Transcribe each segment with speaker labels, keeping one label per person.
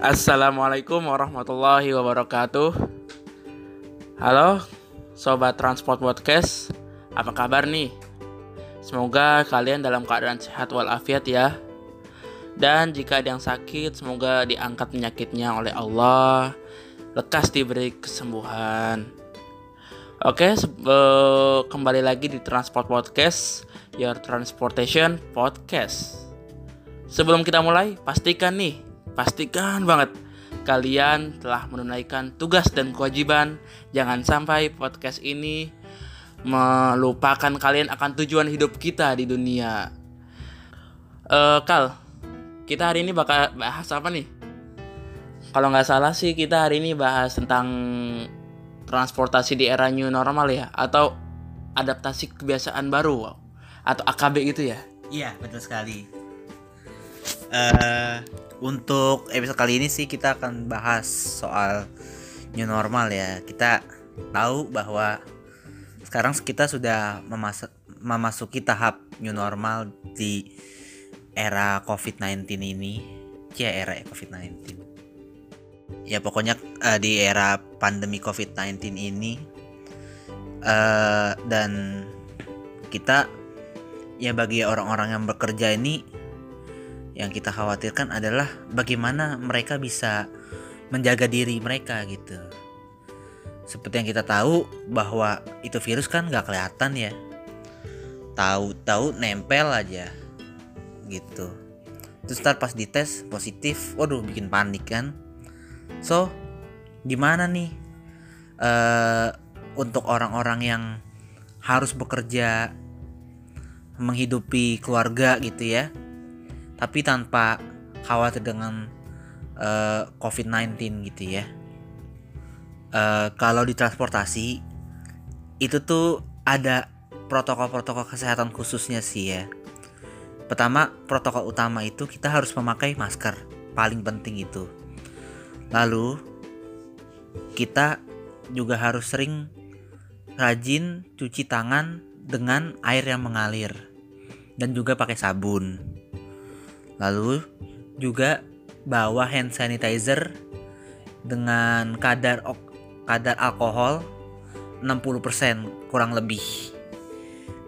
Speaker 1: Assalamualaikum warahmatullahi wabarakatuh. Halo, sobat Transport Podcast. Apa kabar nih? Semoga kalian dalam keadaan sehat walafiat ya. Dan jika ada yang sakit, semoga diangkat penyakitnya oleh Allah, lekas diberi kesembuhan. Oke, uh, kembali lagi di Transport Podcast, Your Transportation Podcast. Sebelum kita mulai, pastikan nih, pastikan banget kalian telah menunaikan tugas dan kewajiban. Jangan sampai podcast ini melupakan kalian akan tujuan hidup kita di dunia. Uh, Kal, kita hari ini bakal bahas apa nih? Kalau nggak salah sih kita hari ini bahas tentang transportasi di era new normal ya atau adaptasi kebiasaan baru atau AKB gitu ya
Speaker 2: iya betul sekali uh, untuk episode kali ini sih kita akan bahas soal new normal ya. Kita tahu bahwa sekarang kita sudah memas memasuki tahap new normal di era COVID-19 ini. Ya era COVID-19 ya pokoknya uh, di era pandemi COVID-19 ini uh, dan kita ya bagi orang-orang yang bekerja ini yang kita khawatirkan adalah bagaimana mereka bisa menjaga diri mereka gitu. Seperti yang kita tahu bahwa itu virus kan nggak kelihatan ya. Tahu-tahu nempel aja gitu. Terus ntar pas dites positif, waduh bikin panik kan So, gimana nih uh, untuk orang-orang yang harus bekerja menghidupi keluarga gitu ya, tapi tanpa khawatir dengan uh, eh, COVID-19 gitu ya. Uh, kalau di transportasi itu tuh ada protokol-protokol kesehatan khususnya sih ya. Pertama, protokol utama itu kita harus memakai masker, paling penting itu. Lalu kita juga harus sering rajin cuci tangan dengan air yang mengalir dan juga pakai sabun. Lalu juga bawa hand sanitizer dengan kadar kadar alkohol 60% kurang lebih.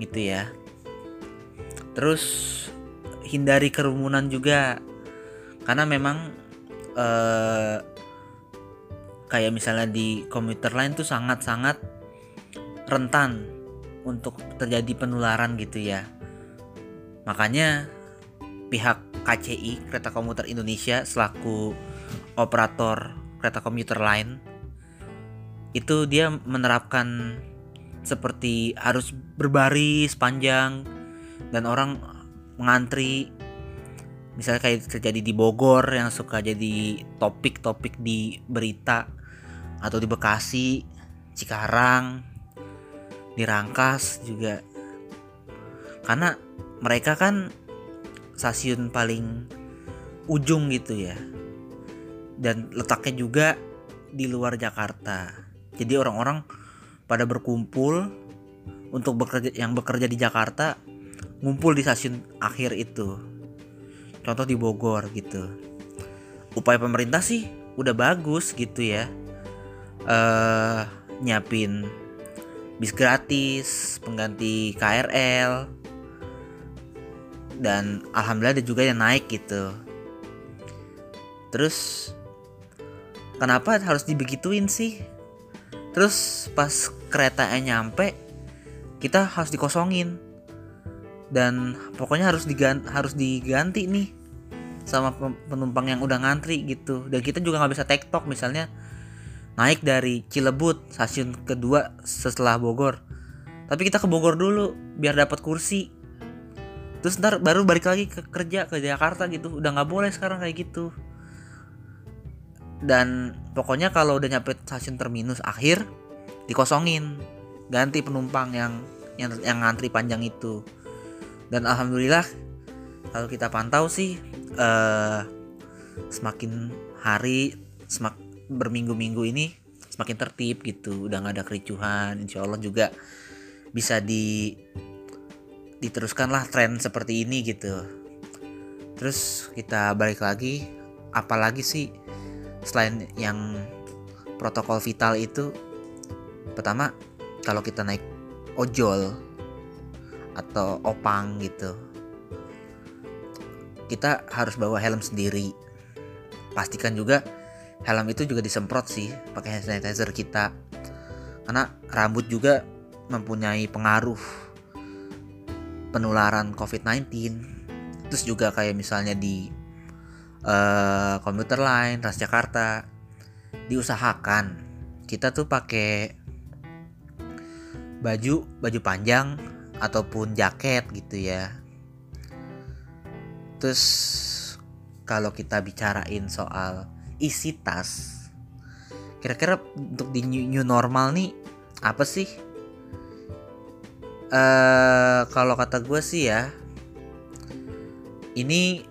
Speaker 2: Gitu ya. Terus hindari kerumunan juga karena memang eh, kayak misalnya di komuter lain tuh sangat-sangat rentan untuk terjadi penularan gitu ya. Makanya pihak KCI Kereta Komuter Indonesia selaku operator kereta komuter lain itu dia menerapkan seperti harus berbaris panjang dan orang mengantri misalnya kayak terjadi di Bogor yang suka jadi topik-topik di berita atau di Bekasi, Cikarang, di Rangkas juga. Karena mereka kan stasiun paling ujung gitu ya. Dan letaknya juga di luar Jakarta. Jadi orang-orang pada berkumpul untuk bekerja yang bekerja di Jakarta ngumpul di stasiun akhir itu. Contoh di Bogor gitu. Upaya pemerintah sih udah bagus gitu ya uh, nyiapin bis gratis, pengganti KRL, dan alhamdulillah ada juga yang naik gitu. Terus kenapa harus dibegituin sih? Terus pas keretanya nyampe, kita harus dikosongin dan pokoknya harus diganti, harus diganti nih sama penumpang yang udah ngantri gitu. Dan kita juga nggak bisa tektok misalnya naik dari Cilebut stasiun kedua setelah Bogor tapi kita ke Bogor dulu biar dapat kursi terus ntar baru balik lagi ke kerja ke Jakarta gitu. Udah nggak boleh sekarang kayak gitu. Dan pokoknya kalau udah nyampe stasiun terminus akhir dikosongin. Ganti penumpang yang yang yang ngantri panjang itu. Dan alhamdulillah kalau kita pantau sih uh, semakin hari semak berminggu-minggu ini semakin tertib gitu. Udah nggak ada kericuhan. Insya Allah juga bisa di diteruskanlah tren seperti ini gitu. Terus kita balik lagi apalagi sih selain yang protokol vital itu? Pertama kalau kita naik ojol atau opang gitu kita harus bawa helm sendiri. Pastikan juga helm itu juga disemprot sih pakai hand sanitizer kita. Karena rambut juga mempunyai pengaruh penularan COVID-19 terus juga kayak misalnya di uh, komuter lain Transjakarta diusahakan kita tuh pakai baju baju panjang ataupun jaket gitu ya. Terus kalau kita bicarain soal isi tas kira-kira untuk di new normal nih apa sih uh, kalau kata gue sih ya ini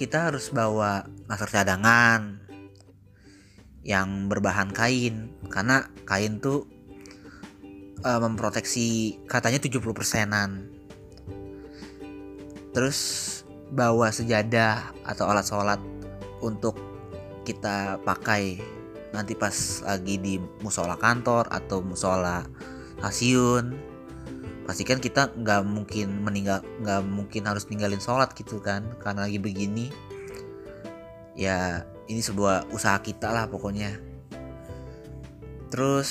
Speaker 2: kita harus bawa masker cadangan yang berbahan kain. Karena kain tuh uh, memproteksi katanya 70 persenan. Terus bawa sejadah atau alat sholat untuk kita pakai nanti pas lagi di musola kantor atau musola stasiun pastikan kita nggak mungkin meninggal nggak mungkin harus ninggalin sholat gitu kan. Karena lagi begini ya ini sebuah usaha kita lah pokoknya. Terus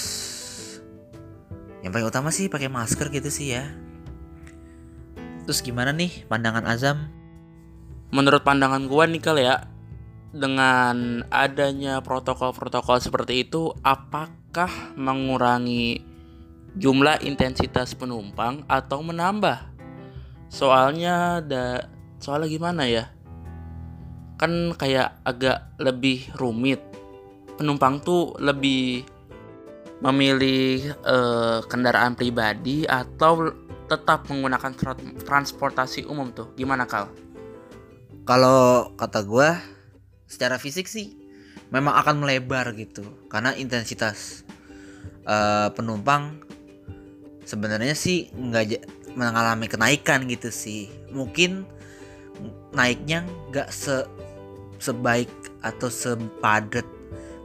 Speaker 2: yang paling utama sih pakai masker gitu sih ya. Terus gimana nih pandangan Azam?
Speaker 1: Menurut pandangan gua nih kali ya dengan adanya protokol-protokol seperti itu apakah mengurangi jumlah intensitas penumpang atau menambah? Soalnya ada soalnya gimana ya? Kan kayak agak lebih rumit. Penumpang tuh lebih memilih uh, kendaraan pribadi atau tetap menggunakan transportasi umum tuh. Gimana Kal?
Speaker 2: Kalau kata gue secara fisik sih memang akan melebar gitu karena intensitas uh, penumpang sebenarnya sih nggak mengalami kenaikan gitu sih. Mungkin naiknya nggak se sebaik atau sepadat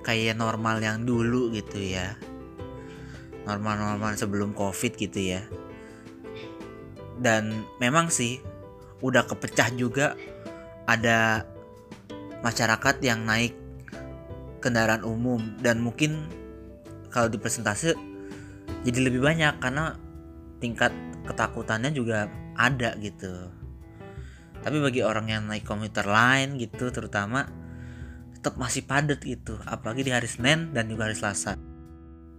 Speaker 2: kayak normal yang dulu gitu ya. Normal-normal sebelum covid gitu ya. Dan memang sih udah kepecah juga ada masyarakat yang naik kendaraan umum. Dan mungkin kalau di presentase jadi lebih banyak karena tingkat ketakutannya juga ada gitu tapi bagi orang yang naik komuter lain gitu terutama tetap masih padat gitu apalagi di hari Senin dan juga hari Selasa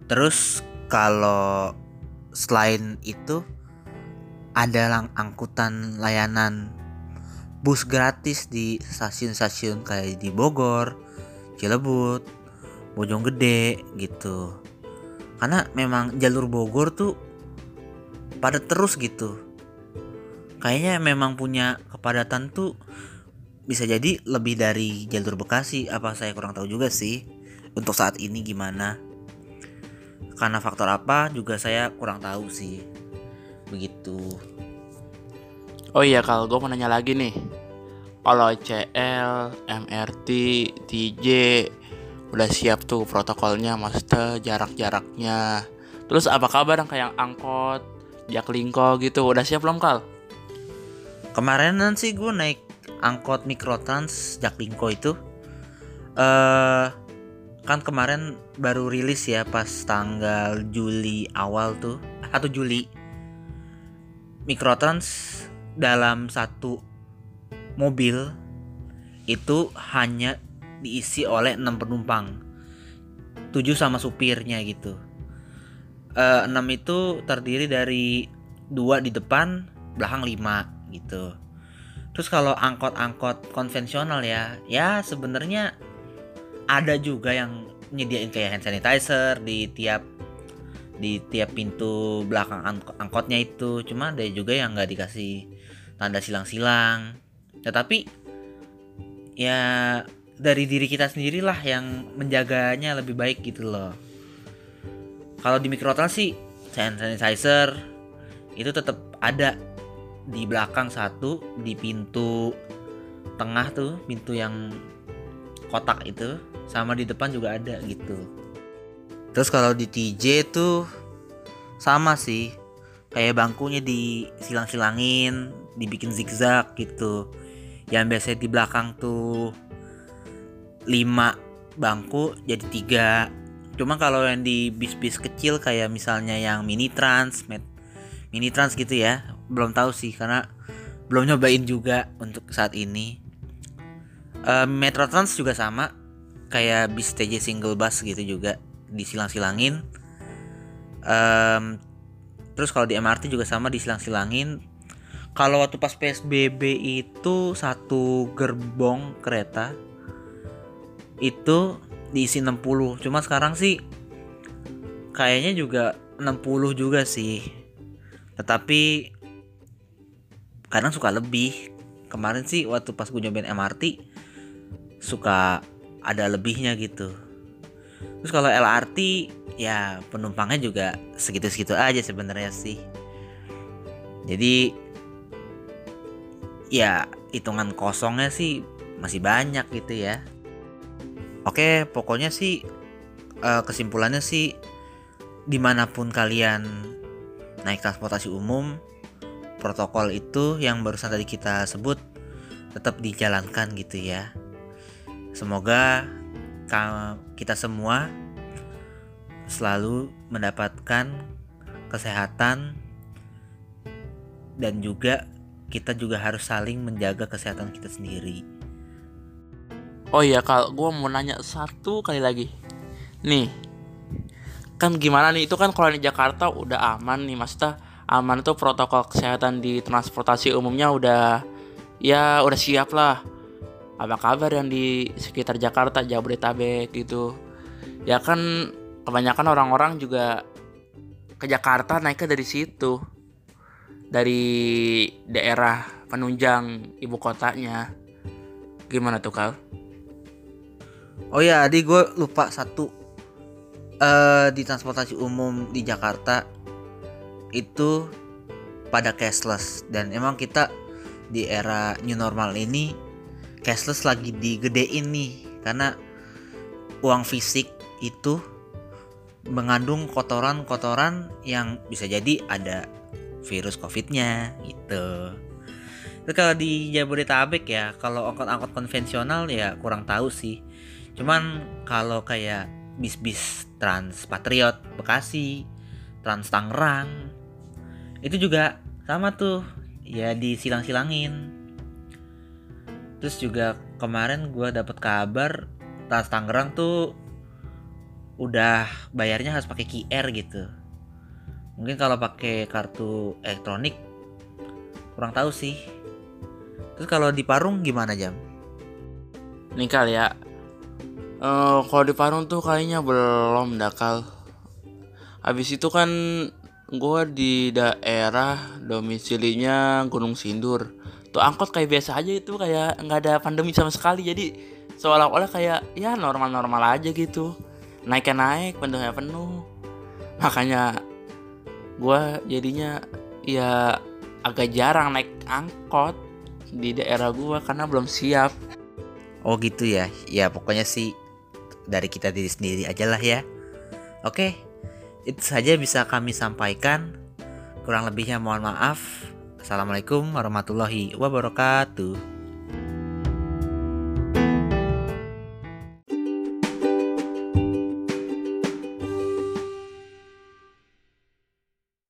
Speaker 2: terus kalau selain itu ada lang angkutan layanan bus gratis di stasiun-stasiun kayak di Bogor, Cilebut, Bojonggede gitu. Karena memang jalur Bogor tuh pada terus gitu. Kayaknya memang punya kepadatan tuh bisa jadi lebih dari jalur Bekasi apa saya kurang tahu juga sih untuk saat ini gimana. Karena faktor apa juga saya kurang tahu sih. Begitu.
Speaker 1: Oh iya kalau gue mau nanya lagi nih. Kalau CL, MRT, TJ Udah siap tuh protokolnya maksudnya jarak-jaraknya. Terus apa kabar yang kayak angkot, jaklingko gitu Udah siap belum Kal?
Speaker 2: Kemarin sih gue naik angkot Mikrotrans Jaklingko itu. Uh, kan kemarin baru rilis ya pas tanggal Juli awal tuh atau Juli. Mikrotrans dalam satu mobil itu hanya diisi oleh enam penumpang. Tujuh sama supirnya gitu. Uh, enam itu terdiri dari dua di depan belakang lima gitu. Terus kalau angkot-angkot konvensional ya ya sebenarnya ada juga yang nyediain kayak hand sanitizer di tiap di tiap pintu belakang angkotnya itu. Cuma ada juga yang nggak dikasih tanda silang-silang. Tetapi ya dari diri kita sendirilah yang menjaganya lebih baik gitu loh. Kalau di mikrotrans sih hand sanitizer itu tetap ada. Di belakang satu di pintu tengah tuh pintu yang kotak itu sama di depan juga ada gitu. Terus kalau di TJ tuh sama sih. Kayak bangkunya disilang-silangin dibikin zigzag gitu. Yang biasanya di belakang tuh 5 bangku jadi tiga. Cuma kalau yang di bis-bis kecil kayak misalnya yang mini trans mini trans gitu ya belum tahu sih karena belum nyobain juga untuk saat ini. Uh, metro trans juga sama kayak bis TJ single bus gitu juga disilang-silangin. Um, terus kalau di MRT juga sama disilang-silangin. Kalau waktu pas PSBB itu satu gerbong kereta itu diisi 60 cuma sekarang sih kayaknya juga 60 juga sih. Tetapi kadang suka lebih. Kemarin sih waktu pas gue nyobain MRT suka ada lebihnya gitu. Terus kalau LRT ya penumpangnya juga segitu-segitu aja sebenarnya sih. Jadi ya hitungan kosongnya sih masih banyak gitu ya Oke, pokoknya sih uh, kesimpulannya sih di mana pun kalian naik transportasi umum, protokol itu yang barusan tadi kita sebut tetap dijalankan gitu ya. Semoga kita semua selalu mendapatkan kesehatan dan juga kita juga harus saling menjaga kesehatan kita sendiri.
Speaker 1: Oh iya kalau gue mau nanya satu kali lagi. Nih Kan gimana nih? Itu kan kalau di Jakarta udah aman nih Maksudnya aman itu protokol kesehatan di transportasi umumnya udah Ya udah siap lah. Apa kabar yang di sekitar Jakarta Jabodetabek gitu? Ya kan kebanyakan orang-orang juga ke Jakarta naiknya dari situ Dari daerah penunjang ibu kotanya. Gimana tuh Kal?
Speaker 2: Oh ya, adik gue lupa satu. Uh, di transportasi umum di Jakarta itu pada cashless dan emang kita di era new normal ini cashless lagi digedein nih karena uang fisik itu mengandung kotoran-kotoran yang bisa jadi ada virus covidnya gitu. Itu kalau di Jabodetabek ya, kalau angkot-angkot konvensional ya kurang tahu sih cuman kalau kayak bis-bis Trans Patriot Bekasi Trans Tangerang itu juga sama tuh. Ya disilang-silangin. Terus juga kemarin gue dapet kabar Trans Tangerang tuh udah bayarnya harus pakai QR gitu. Mungkin kalau pakai kartu elektronik kurang tahu sih. Terus kalau di Parung gimana jam?
Speaker 1: Nih kali ya Uh, kalau di Parung tuh kayaknya belum dakal. Habis itu kan gue di daerah domisilinya Gunung Sindur. Tuh angkot kayak biasa aja itu kayak nggak ada pandemi sama sekali. Jadi seolah-olah kayak ya normal-normal aja gitu. Naiknya naik, penuhnya penuh. Makanya gue jadinya ya agak jarang naik angkot di daerah gue karena belum siap.
Speaker 2: Oh gitu ya. Ya pokoknya sih dari kita diri sendiri aja lah ya. Oke, itu saja bisa kami sampaikan. Kurang lebihnya mohon maaf. Assalamualaikum warahmatullahi wabarakatuh.